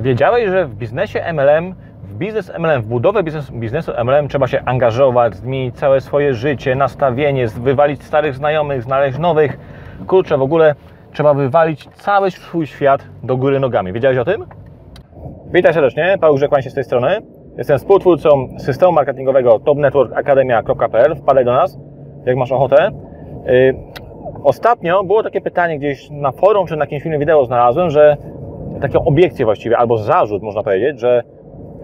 Wiedziałeś, że w biznesie MLM, w biznes MLM, w budowę biznes, biznesu MLM trzeba się angażować, zmienić całe swoje życie, nastawienie, wywalić starych znajomych, znaleźć nowych. Kurczę, w ogóle trzeba wywalić cały swój świat do góry nogami. Wiedziałeś o tym? Witaj serdecznie, Paweł Rzekłań się z tej strony. Jestem współtwórcą systemu marketingowego topnetworkacademia.pl. Wpadaj do nas, jak masz ochotę. Yy, ostatnio było takie pytanie gdzieś na forum czy na jakimś filmie wideo znalazłem, że taką obiekcję właściwie, albo zarzut można powiedzieć, że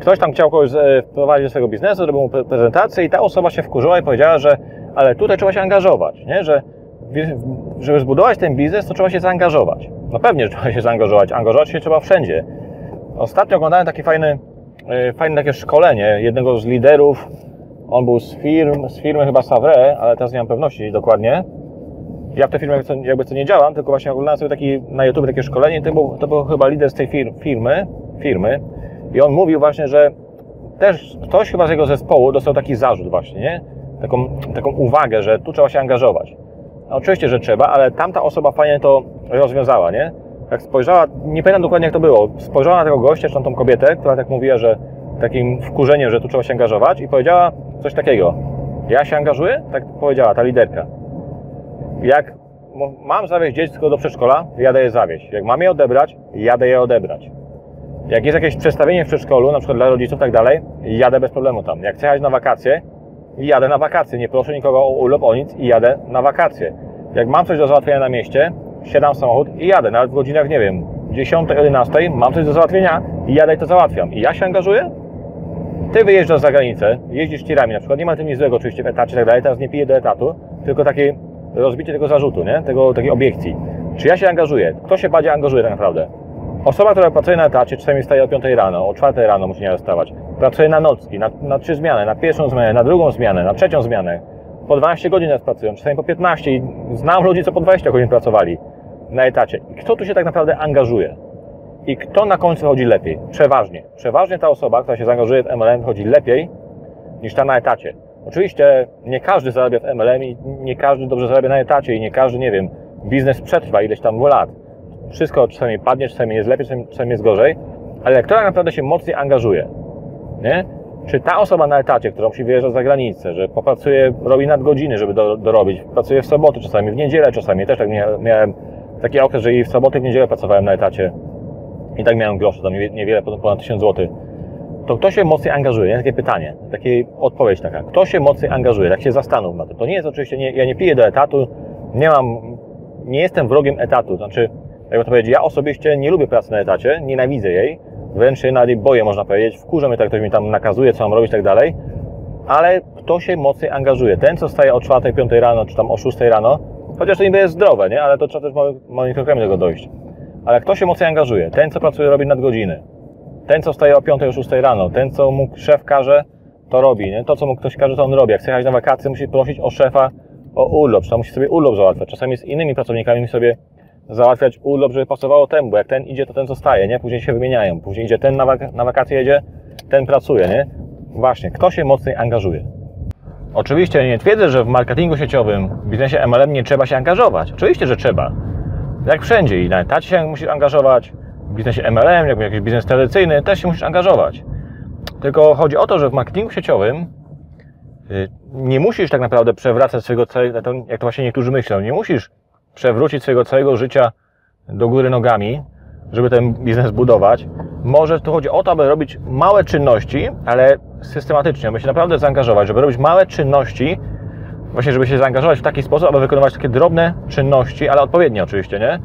ktoś tam chciał kogoś e, wprowadzić do swojego biznesu, zrobił mu prezentację i ta osoba się wkurzyła i powiedziała, że ale tutaj trzeba się angażować, nie? że żeby zbudować ten biznes, to trzeba się zaangażować. No pewnie, że trzeba się zaangażować. Angażować się trzeba wszędzie. Ostatnio oglądałem takie fajne, fajne takie szkolenie jednego z liderów. On był z firm, z firmy chyba Savre, ale teraz nie mam pewności dokładnie. Ja w tej firmie jakby co nie działam, tylko właśnie oglądałem sobie taki, na YouTube takie szkolenie. To był, to był chyba lider z tej firmy, firmy. I on mówił właśnie, że też ktoś chyba z jego zespołu dostał taki zarzut właśnie, nie? Taką, taką uwagę, że tu trzeba się angażować. No, oczywiście, że trzeba, ale tamta osoba fajnie to rozwiązała, nie? Jak spojrzała, nie pamiętam dokładnie jak to było, spojrzała na tego gościa, czy na tą kobietę, która tak mówiła, że takim wkurzeniem, że tu trzeba się angażować i powiedziała coś takiego. Ja się angażuję? Tak powiedziała ta liderka. Jak mam zawieźć dziecko do przedszkola, jadę je zawieźć. Jak mam je odebrać, jadę je odebrać. Jak jest jakieś przestawienie w przedszkolu, na przykład dla rodziców, tak dalej, jadę bez problemu tam. Jak chcę jechać na wakacje, jadę na wakacje. Nie proszę nikogo o urlop, o nic i jadę na wakacje. Jak mam coś do załatwienia na mieście, siadam w samochód i jadę. Nawet w godzinach, nie wiem, 10, 11, mam coś do załatwienia i jadę i to załatwiam. I ja się angażuję? Ty wyjeżdżasz za granicę, jeździsz tirami na przykład, nie ma tym nic złego oczywiście w etacie i tak dalej, teraz nie piję do etatu, tylko takie rozbicie tego zarzutu, nie? Tego, takiej obiekcji. Czy ja się angażuję? Kto się bardziej angażuje tak naprawdę? Osoba, która pracuje na etacie, czasami wstaje o 5 rano, o 4 rano musi nie wstawać. Pracuje na nocki, na, na trzy zmiany, na pierwszą zmianę, na drugą zmianę, na trzecią zmianę. Po 12 godzin nas pracują, czasami po 15 i znam ludzi, co po 20 godzin pracowali na etacie. I kto tu się tak naprawdę angażuje? I kto na końcu chodzi lepiej? Przeważnie. Przeważnie ta osoba, która się zaangażuje w MLM, chodzi lepiej niż ta na etacie. Oczywiście nie każdy zarabia w MLM i nie każdy dobrze zarabia na etacie i nie każdy, nie wiem, biznes przetrwa ileś tam lat. Wszystko czasami padnie, czasami jest lepiej, czasami jest gorzej, ale kto tak naprawdę się mocniej angażuje, nie? Czy ta osoba na etacie, która musi wyjeżdżać za granicę, że popracuje, robi nadgodziny, żeby do, dorobić, pracuje w soboty czasami, w niedzielę czasami, też tak miałem taki okres, że i w soboty, w niedzielę pracowałem na etacie i tak miałem grosze, tam niewiele, ponad 1000 zł. To kto się mocniej angażuje? Takie pytanie, taka odpowiedź taka. Kto się mocniej angażuje? Tak się zastanów na to. To nie jest oczywiście, nie, ja nie piję do etatu, nie mam, nie jestem wrogiem etatu. Znaczy, jakby to powiedzieć, ja osobiście nie lubię pracy na etacie, nienawidzę jej, wręcz się nawet boję, można powiedzieć, wkurzę mnie tak, ktoś mi tam nakazuje, co mam robić i tak dalej, ale kto się mocniej angażuje? Ten, co staje o 4, 5 rano, czy tam o 6 rano, chociaż to niby jest zdrowe, nie? Ale to trzeba też małymi krokami do tego dojść. Ale kto się mocniej angażuje? Ten, co pracuje, robi nadgodziny. Ten, co staje o 5, o 6 rano. Ten, co mu szef każe, to robi, nie? To, co mu ktoś każe, to on robi. Jak chce jechać na wakacje, musi prosić o szefa o urlop, czy tam musi sobie urlop załatwiać. Czasami z innymi pracownikami sobie załatwiać urlop, żeby pasowało temu, bo jak ten idzie, to ten zostaje, nie? Później się wymieniają. Później idzie ten na, wak na wakacje jedzie, ten pracuje, nie? Właśnie, kto się mocniej angażuje? Oczywiście nie twierdzę, że w marketingu sieciowym, w biznesie MLM nie trzeba się angażować. Oczywiście, że trzeba. Jak wszędzie i na etacie się musisz angażować, w biznesie MLM, jak jakiś biznes tradycyjny, też się musisz angażować. Tylko chodzi o to, że w marketingu sieciowym y, nie musisz tak naprawdę przewracać swojego całego, jak to właśnie niektórzy myślą, nie musisz przewrócić swojego całego życia do góry nogami, żeby ten biznes budować. Może tu chodzi o to, aby robić małe czynności, ale systematycznie, aby się naprawdę zaangażować, żeby robić małe czynności, właśnie żeby się zaangażować w taki sposób, aby wykonywać takie drobne czynności, ale odpowiednie oczywiście, nie?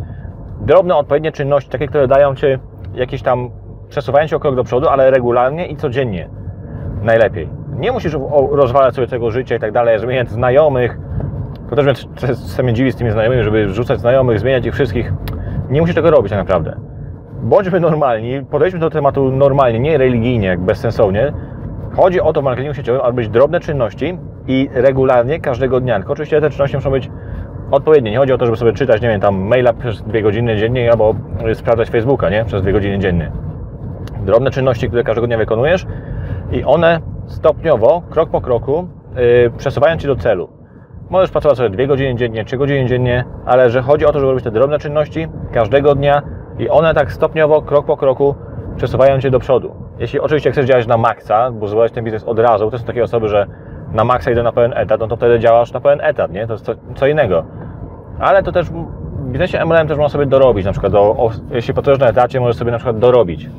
Drobne, odpowiednie czynności, takie, które dają Ci jakieś tam przesuwanie się o krok do przodu, ale regularnie i codziennie. Najlepiej. Nie musisz rozwalać sobie tego życia i tak dalej, zmieniać znajomych, to też mnie mnie dziwi z tymi znajomymi, żeby rzucać znajomych, zmieniać ich wszystkich. Nie musisz tego robić tak naprawdę. Bądźmy normalni, podejdźmy do tematu normalnie, nie religijnie, jak bezsensownie. Chodzi o to w marketingu sieciowym, aby być drobne czynności i regularnie, każdego dnia. Tylko oczywiście te czynności muszą być odpowiednie. Nie chodzi o to, żeby sobie czytać, nie wiem, tam maila przez dwie godziny dziennie albo sprawdzać Facebooka, nie? Przez dwie godziny dziennie. Drobne czynności, które każdego dnia wykonujesz i one stopniowo, krok po kroku yy, przesuwają Cię do celu. Możesz pracować sobie 2 godziny dziennie, 3 godziny dziennie, ale że chodzi o to, żeby robić te drobne czynności każdego dnia i one tak stopniowo, krok po kroku przesuwają Cię do przodu. Jeśli oczywiście chcesz działać na maksa, bo zbudować ten biznes od razu, to są takie osoby, że na maksa idę na pełen etat, no to wtedy działasz na pełen etat, nie? To jest co, co innego. Ale to też w biznesie MLM też można sobie dorobić, na przykład, do, o, jeśli pracujesz na etacie, możesz sobie na przykład dorobić.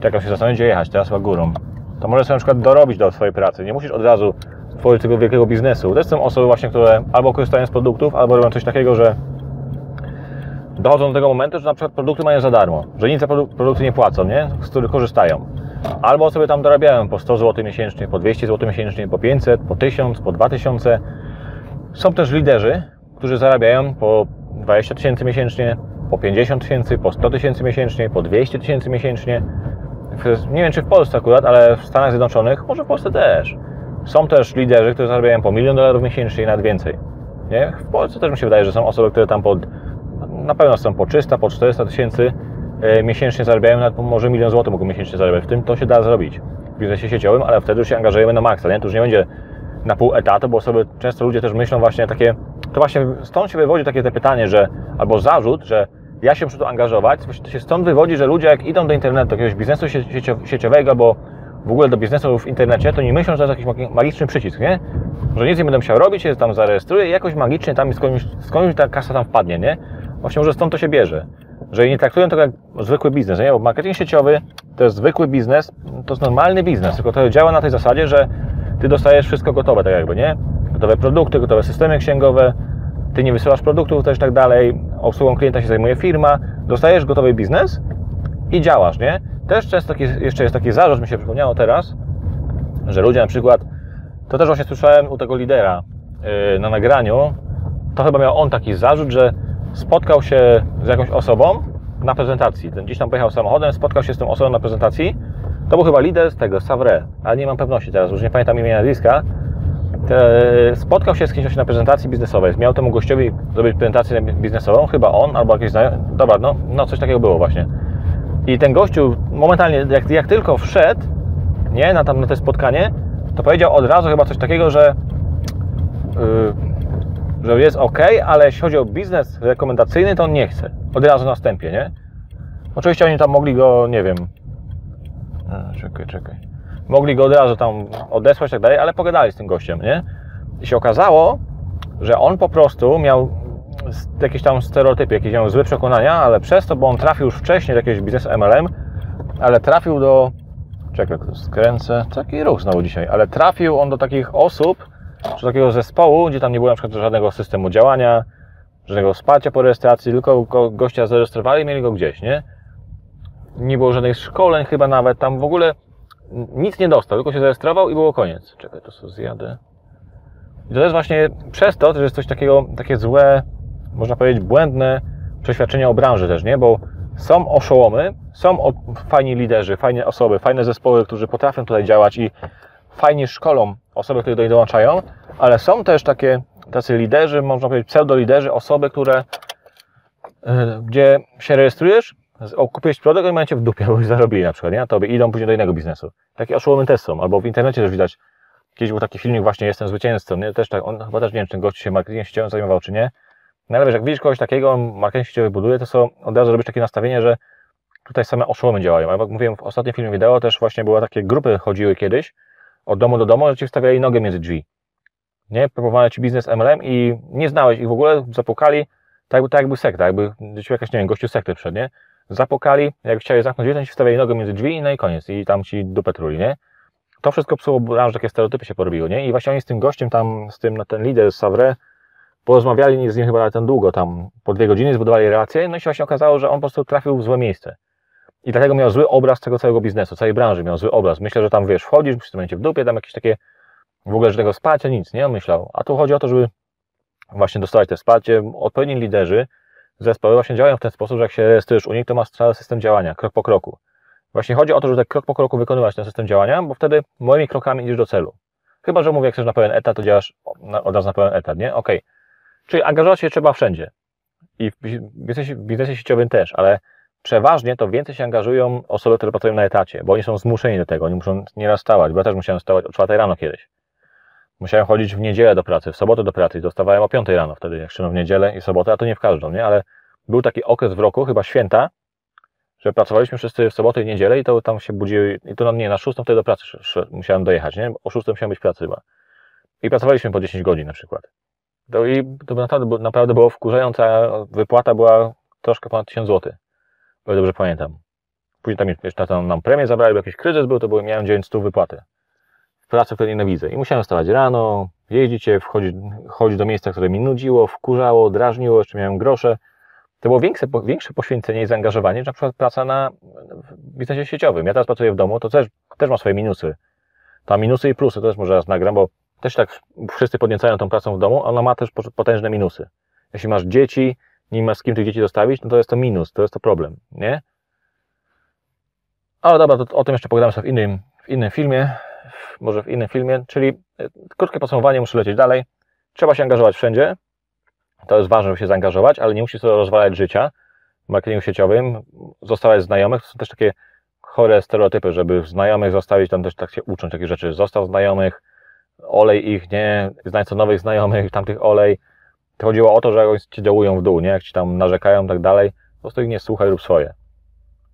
Czekam się zastanowić, gdzie jechać, teraz chyba górą. To możesz sobie na przykład dorobić do swojej pracy. Nie musisz od razu tworzyć tego wielkiego biznesu. To są osoby właśnie, które albo korzystają z produktów, albo robią coś takiego, że dochodzą do tego momentu, że na przykład produkty mają za darmo, że nic za produkty nie płacą, nie? z których korzystają. Albo sobie tam dorabiają po 100 zł miesięcznie, po 200 zł miesięcznie, po 500, po 1000, po 2000. Są też liderzy, którzy zarabiają po 20 tysięcy miesięcznie, po 50 tysięcy, po 100 tysięcy miesięcznie, po 200 tysięcy miesięcznie. Nie wiem, czy w Polsce akurat, ale w Stanach Zjednoczonych, może w Polsce też. Są też liderzy, którzy zarabiają po milion dolarów miesięcznie i nawet więcej. Nie? W Polsce też mi się wydaje, że są osoby, które tam pod, na pewno są po 300, po 400 tysięcy miesięcznie zarabiają, nawet może milion złotych mogą miesięcznie zarabiać. W tym to się da zrobić w biznesie sieciowym, ale wtedy już się angażujemy na maksa, nie? To już nie będzie na pół etatu, bo osoby, często ludzie też myślą właśnie takie, to właśnie stąd się wywodzi takie te pytanie, że, albo zarzut, że ja się muszę tu angażować, to się stąd wywodzi, że ludzie jak idą do internetu, do jakiegoś biznesu sieciowego, albo w ogóle do biznesu w internecie, to nie myślą, że to jest jakiś magiczny przycisk, nie? Że nic nie będę musiał robić, się tam zarejestruję i jakoś magicznie tam skądś, skądś ta kasa tam wpadnie, nie? Właśnie może stąd to się bierze. Że nie traktują tego jak zwykły biznes, nie? Bo marketing sieciowy to jest zwykły biznes, to jest normalny biznes, tylko to działa na tej zasadzie, że ty dostajesz wszystko gotowe, tak jakby, nie? Gotowe produkty, gotowe systemy księgowe, ty nie wysyłasz produktów też tak dalej, obsługą klienta się zajmuje firma, dostajesz gotowy biznes i działasz, nie? Też często jeszcze jest taki zarzut, mi się przypomniało teraz, że ludzie na przykład, to też właśnie słyszałem u tego lidera yy, na nagraniu, to chyba miał on taki zarzut, że spotkał się z jakąś osobą na prezentacji. Ten gdzieś tam pojechał samochodem, spotkał się z tą osobą na prezentacji. To był chyba lider z tego, Savre, ale nie mam pewności teraz, już nie pamiętam imienia nazwiska. Spotkał się z kimś na prezentacji biznesowej. Miał temu gościowi zrobić prezentację biznesową, chyba on albo jakiś znajomy. Dobra, no, no coś takiego było właśnie. I ten gościu momentalnie, jak, jak tylko wszedł, nie, na, tam, na to spotkanie, to powiedział od razu chyba coś takiego, że, yy, że jest ok, ale jeśli chodzi o biznes rekomendacyjny, to on nie chce. Od razu na wstępie, nie? Oczywiście oni tam mogli go, nie wiem. A, czekaj, czekaj. Mogli go od razu tam odesłać i tak dalej, ale pogadali z tym gościem, nie? I się okazało, że on po prostu miał jakieś tam stereotypy, jakieś miał złe przekonania, ale przez to, bo on trafił już wcześniej do jakiegoś biznesu MLM, ale trafił do... Czekaj, skręcę. Taki ruch znowu dzisiaj. Ale trafił on do takich osób, czy takiego zespołu, gdzie tam nie było na przykład żadnego systemu działania, żadnego wsparcia po rejestracji, tylko gościa zarejestrowali i mieli go gdzieś, nie? Nie było żadnych szkoleń chyba nawet, tam w ogóle nic nie dostał, tylko się zarejestrował i było koniec. Czekaj, to sobie zjadę. I to jest właśnie przez to, że jest coś takiego, takie złe, można powiedzieć, błędne przeświadczenia o branży też, nie? Bo są oszołomy, są fajni liderzy, fajne osoby, fajne zespoły, którzy potrafią tutaj działać i fajnie szkolą osoby, które do nich dołączają, ale są też takie tacy liderzy, można powiedzieć pseudo-liderzy, osoby, które e, gdzie się rejestrujesz, kupiłeś produkt i mają cię w dupie, bo już zarobili na przykład, nie? Na tobie idą później do innego biznesu. Takie oszołomy też są, albo w internecie też widać. Kiedyś był taki filmik właśnie, jestem zwycięzcą, nie? Też tak, on chyba też nie wiem, czy ten gość się marketingiem sieciowym zajmował, czy nie. No ale wiesz, jak widzisz kogoś takiego, marketing sieciowy buduje, to są od razu robisz takie nastawienie, że tutaj same oszołomy działają. Jak mówiłem w ostatnim filmie wideo, też właśnie były takie grupy chodziły kiedyś od domu do domu, że ci wstawiali nogę między drzwi. Nie? Proponowali ci biznes MLM i nie znałeś ich w ogóle, zapukali, tak jakby, tak jakby sekta, jakby gdzieś jakaś, nie wiem, gościu sekty przed, nie? Zapukali, jak chciałeś zamknąć drzwi, to ci wstawiali nogę między drzwi no i koniec. I tam ci dupę truli, nie? To wszystko psuło branżę, takie stereotypy się porobiło, nie? I właśnie oni z tym gościem tam, z tym, ten lider z Savre, porozmawiali z nim chyba ten długo, tam po dwie godziny, zbudowali relacje, no i się właśnie okazało, że on po prostu trafił w złe miejsce. I dlatego miał zły obraz tego całego biznesu, całej branży miał zły obraz. Myślę, że tam, wiesz, wchodzisz, w tym momencie w dupie, tam jakieś takie, w ogóle, że tego wsparcia, nic, nie? On myślał. A tu chodzi o to, żeby właśnie dostawać te wsparcie. Odpowiedni liderzy, zespoły właśnie działają w ten sposób, że jak się rejestrujesz u nich, to masz cały system działania, krok po kroku. Właśnie chodzi o to, żeby tak krok po kroku wykonywać ten system działania, bo wtedy moimi krokami idziesz do celu. Chyba, że mówię, jak chcesz na pełen etat, to działasz od razu na pełen etat, nie? Okej. Okay. Czyli angażować się trzeba wszędzie. I w biznesie, w biznesie sieciowym też, ale przeważnie to więcej się angażują osoby, które pracują na etacie, bo oni są zmuszeni do tego, oni muszą nieraz stawać, bo ja też musiałem stawać o 4 rano kiedyś. Musiałem chodzić w niedzielę do pracy, w sobotę do pracy i dostawałem o 5 rano wtedy, jak szedłem w niedzielę i sobotę, a to nie w każdą, nie? Ale był taki okres w roku, chyba święta, że pracowaliśmy wszyscy w sobotę i niedzielę i to tam się budziły, i to no nie, na szóstą wtedy do pracy musiałem dojechać, nie? O szóstą musiałem być w pracy chyba. I pracowaliśmy po 10 godzin na przykład. To, I to naprawdę, naprawdę było wkurzająca, wypłata była troszkę ponad 1000 zł, dobrze pamiętam. Później tam jeszcze tam nam premię zabrali, jakiś kryzys był, to było, miałem 900 wypłaty. W pracy, której nienawidzę. I musiałem wstawać rano, jeździć, wchodzić, chodzić do miejsca, które mi nudziło, wkurzało, drażniło, jeszcze miałem grosze. To było większe, większe poświęcenie i zaangażowanie niż na przykład praca na w biznesie sieciowym. Ja teraz pracuję w domu, to też, też ma swoje minusy. Tam minusy i plusy, to też może raz nagram, bo też tak wszyscy podniecają tą pracą w domu, ona ma też potężne minusy. Jeśli masz dzieci, nie masz z kim tych dzieci zostawić, no to jest to minus, to jest to problem, nie? Ale dobra, to o tym jeszcze pogadamy sobie w innym, w innym filmie, może w innym filmie, czyli e, krótkie podsumowanie, muszę lecieć dalej. Trzeba się angażować wszędzie, to jest ważne, żeby się zaangażować, ale nie musi sobie rozwalać życia w marketingu sieciowym, zostawać znajomych, to są też takie chore stereotypy, żeby znajomych zostawić, tam też tak się uczą takie rzeczy, zostaw znajomych, olej ich, nie, znajdź co nowych znajomych, tamtych olej. To chodziło o to, że oni ci działują w dół, nie, jak ci tam narzekają i tak dalej, po prostu ich nie słuchaj lub swoje.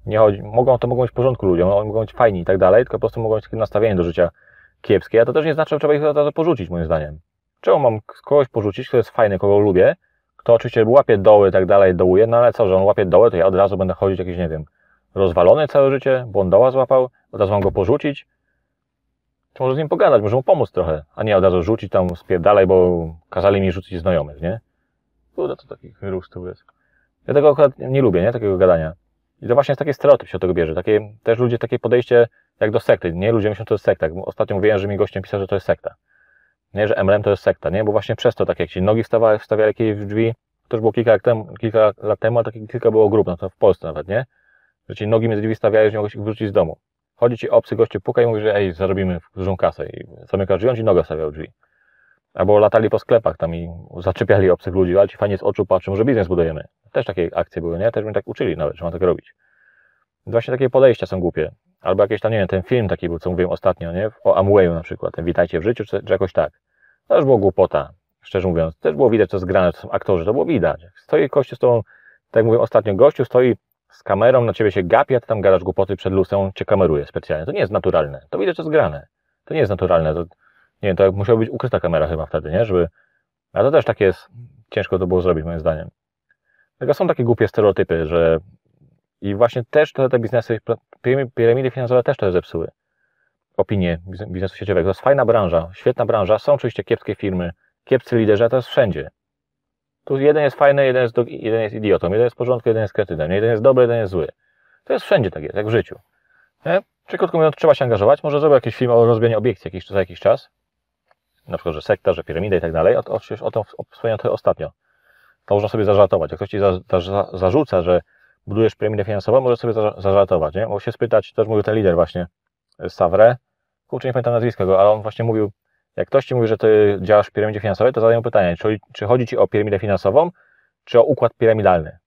Nie chodzi, mogą, to mogą być w porządku ludziom, oni mogą być fajni i tak dalej, tylko po prostu mogą być takie nastawienie do życia kiepskie, a to też nie znaczy, że trzeba ich od razu porzucić, moim zdaniem. Czemu mam kogoś porzucić, kto jest fajny, kogo lubię, kto oczywiście łapie doły i tak dalej, dołuje, no ale co, że on łapie doły, to ja od razu będę chodzić jakiś, nie wiem, rozwalony całe życie, bo doła złapał, od razu mam go porzucić, czy może z nim pogadać, może mu pomóc trochę, a nie od razu rzucić tam, spierdalaj, bo kazali mi rzucić znajomych, nie? Kurde, to taki tu jest. Ja tego akurat nie lubię, nie? Takiego gadania. I to właśnie jest taki stereotyp się od tego bierze. Takie, też ludzie takie podejście jak do sekty, nie? Ludzie myślą, że to jest sekta. Ostatnio mówiłem, że mi gościem pisał, że to jest sekta. Nie, że MLM to jest sekta, nie? Bo właśnie przez to, tak jak ci nogi wstawiali, wstawiali jakieś w drzwi, to już było kilka lat temu, kilka lat temu a takich kilka było grup, no to w Polsce nawet, nie? Że ci nogi między drzwi stawiali, że nie mogłeś ich wyrzucić z domu. Chodzi ci obcy gościu, puka i mówi, że ej, zarobimy dużą kasę i zamyka drzwi, on ci nogę stawiał drzwi. Albo latali po sklepach tam i zaczepiali obcych ludzi, ale ci fajnie z oczu patrzą, że biznes budujemy. Też takie akcje były, nie? Też mnie tak uczyli nawet, że ma tak robić. Właśnie takie podejścia są głupie. Albo jakieś tam, nie wiem, ten film taki był, co mówiłem ostatnio, nie? O Amwayu na przykład, ten Witajcie w życiu, czy, czy jakoś tak. To już było głupota, szczerze mówiąc. Też było widać, co jest grane, to są aktorzy, to było widać. Stoi gościu z tą, tak jak mówiłem ostatnio, gościu stoi z kamerą, na ciebie się gapi, a ty tam gadasz głupoty przed lustrem, cię kameruje specjalnie. To nie jest naturalne. To widać, co jest grane. To nie jest naturalne. To, nie wiem, to musiała być ukryta kamera chyba wtedy, nie? Żeby... A to też takie jest, ciężko to było zrobić, moim zdaniem. Tylko są takie głupie stereotypy, że i właśnie też te, te biznesy, piramidy finansowe też to zepsuły opinię biznesu sieciowego. To jest fajna branża, świetna branża. Są oczywiście kiepskie firmy, kiepscy liderzy, a to jest wszędzie. Tu jeden jest fajny, jeden jest, jeden jest idiotą, jeden jest w porządku, jeden jest kretynem, jeden jest dobry, jeden jest zły. To jest wszędzie tak jest, jak w życiu. Nie? Czy krótko mówiąc, trzeba się angażować. Może zrobię jakiś film o rozbieniu obiekcji jakiś, za jakiś czas. Na przykład, że sekta, że piramida i tak dalej. O, o, tym wspomniałem trochę ostatnio. To można sobie zażartować. Jak ktoś ci za, za, zarzuca, że budujesz piramidę finansową, może sobie zażartować, nie? Może się spytać, też mówił ten lider właśnie, Savre, kurczę, nie pamiętam nazwiska go, ale on właśnie mówił, jak ktoś Ci mówi, że Ty działasz w piramidzie finansowej, to zadaję pytanie, czy, czy chodzi Ci o piramidę finansową, czy o układ piramidalny?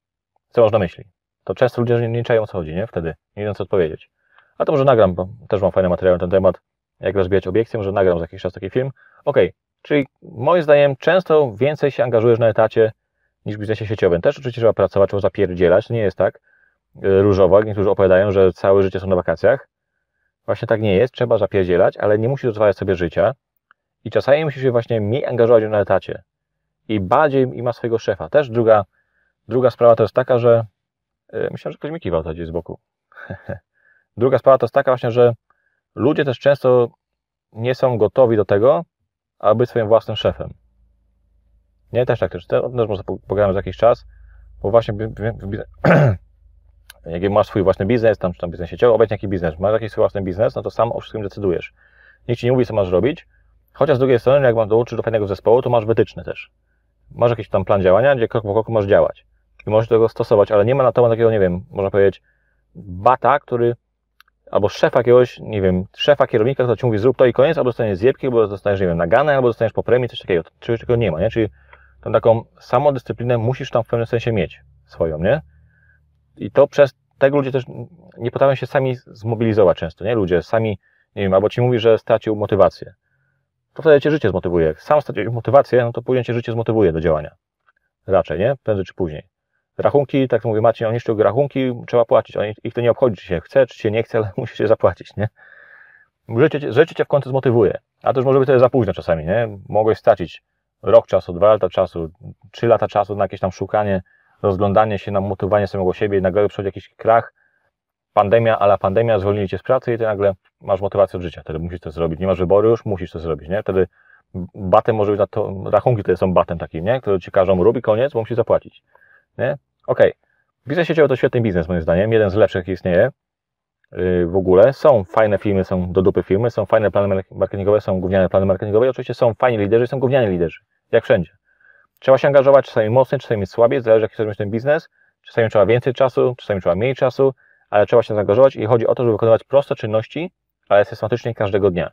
Co można myśli? To często ludzie nie, nie czają o co chodzi, nie? Wtedy, nie wiedzą co odpowiedzieć. A to może nagram, bo też mam fajny materiał na ten temat, jak rozbijać obiekcje, może nagram za jakiś czas taki film. Ok, czyli moim zdaniem często więcej się angażujesz na etacie niż w biznesie sieciowym. Też oczywiście trzeba pracować, trzeba zapierdzielać, to nie jest tak e, różowo, jak niektórzy opowiadają, że całe życie są na wakacjach. Właśnie tak nie jest, trzeba zapierdzielać, ale nie musisz rozwijać sobie życia i czasami musisz się właśnie mniej angażować na etacie i bardziej i ma swojego szefa. Też druga, druga sprawa to jest taka, że yy, myślę, że ktoś mi kiwał gdzieś z boku. druga sprawa to jest taka właśnie, że ludzie też często nie są gotowi do tego, aby być swoim własnym szefem. Nie, też tak, też, też może pogadamy za jakiś czas, bo właśnie jak masz swój własny biznes, tam czy tam biznes sieciowy, obecnie jaki biznes, masz jakiś swój własny biznes, no to sam o wszystkim decydujesz. Nikt ci nie mówi, co masz robić, chociaż z drugiej strony, jak masz dołączyć do fajnego zespołu, to masz wytyczne też. Masz jakiś tam plan działania, gdzie krok po kroku masz działać. I możesz tego stosować, ale nie ma na to takiego, nie wiem, można powiedzieć, bata, który, albo szefa jakiegoś, nie wiem, szefa kierownika, który ci mówi, zrób to i koniec, albo dostaniesz zjebki, albo dostaniesz, nie wiem, nagane, albo dostaniesz po premii, coś takiego. Czegoś takiego nie ma, nie? Czyli tą taką samodyscyplinę musisz tam w pewnym sensie mieć swoją, nie? I to przez tego ludzie też nie potrafią się sami zmobilizować często, nie? Ludzie sami, nie wiem, albo ci mówi, że stracił motywację. To wtedy cię życie zmotywuje. Sam stracisz motywację, no to później cię życie zmotywuje do działania. Raczej, nie? Prędzej czy później. rachunki, tak jak mówi Marcin, oni sztuki rachunki trzeba płacić. Oni, ich to nie obchodzi, czy się chce, czy się nie chce, ale musisz się zapłacić, nie? Życie, życie cię w końcu zmotywuje. A to już może być tyle za późno czasami, nie? Mogłeś stracić rok czasu, dwa lata czasu, trzy lata czasu na jakieś tam szukanie, rozglądanie się, na motywowanie samego siebie i nagle przychodzi jakiś krach, pandemia, ale pandemia, zwolnili cię z pracy i ty nagle masz motywację od życia. Wtedy musisz to zrobić. Nie masz wyboru już, musisz to zrobić, nie? Wtedy batem może być na to, rachunki to są batem takim, nie? Które ci każą, rób i koniec, bo musisz zapłacić, nie? Okej. Biznes sieciowy to świetny biznes moim zdaniem, jeden z lepszych jaki istnieje yy, w ogóle. Są fajne filmy, są do dupy filmy, są fajne plany marketingowe, są gówniane plany marketingowe i oczywiście są fajni liderzy, są gówniani liderzy, jak wszędzie. Trzeba się angażować, czasami mocniej, czasami słabiej, zależy jaki chcesz mieć ten biznes, czasami trzeba więcej czasu, czasami trzeba mniej czasu, ale trzeba się zaangażować i chodzi o to, żeby wykonywać proste czynności, ale systematycznie każdego dnia.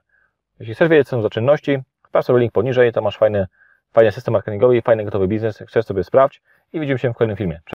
Jeśli chcesz wiedzieć, co są za czynności, wpatrz sobie link poniżej, tam masz fajny, fajny system marketingowy i fajny gotowy biznes, chcesz sobie sprawdź i widzimy się w kolejnym filmie.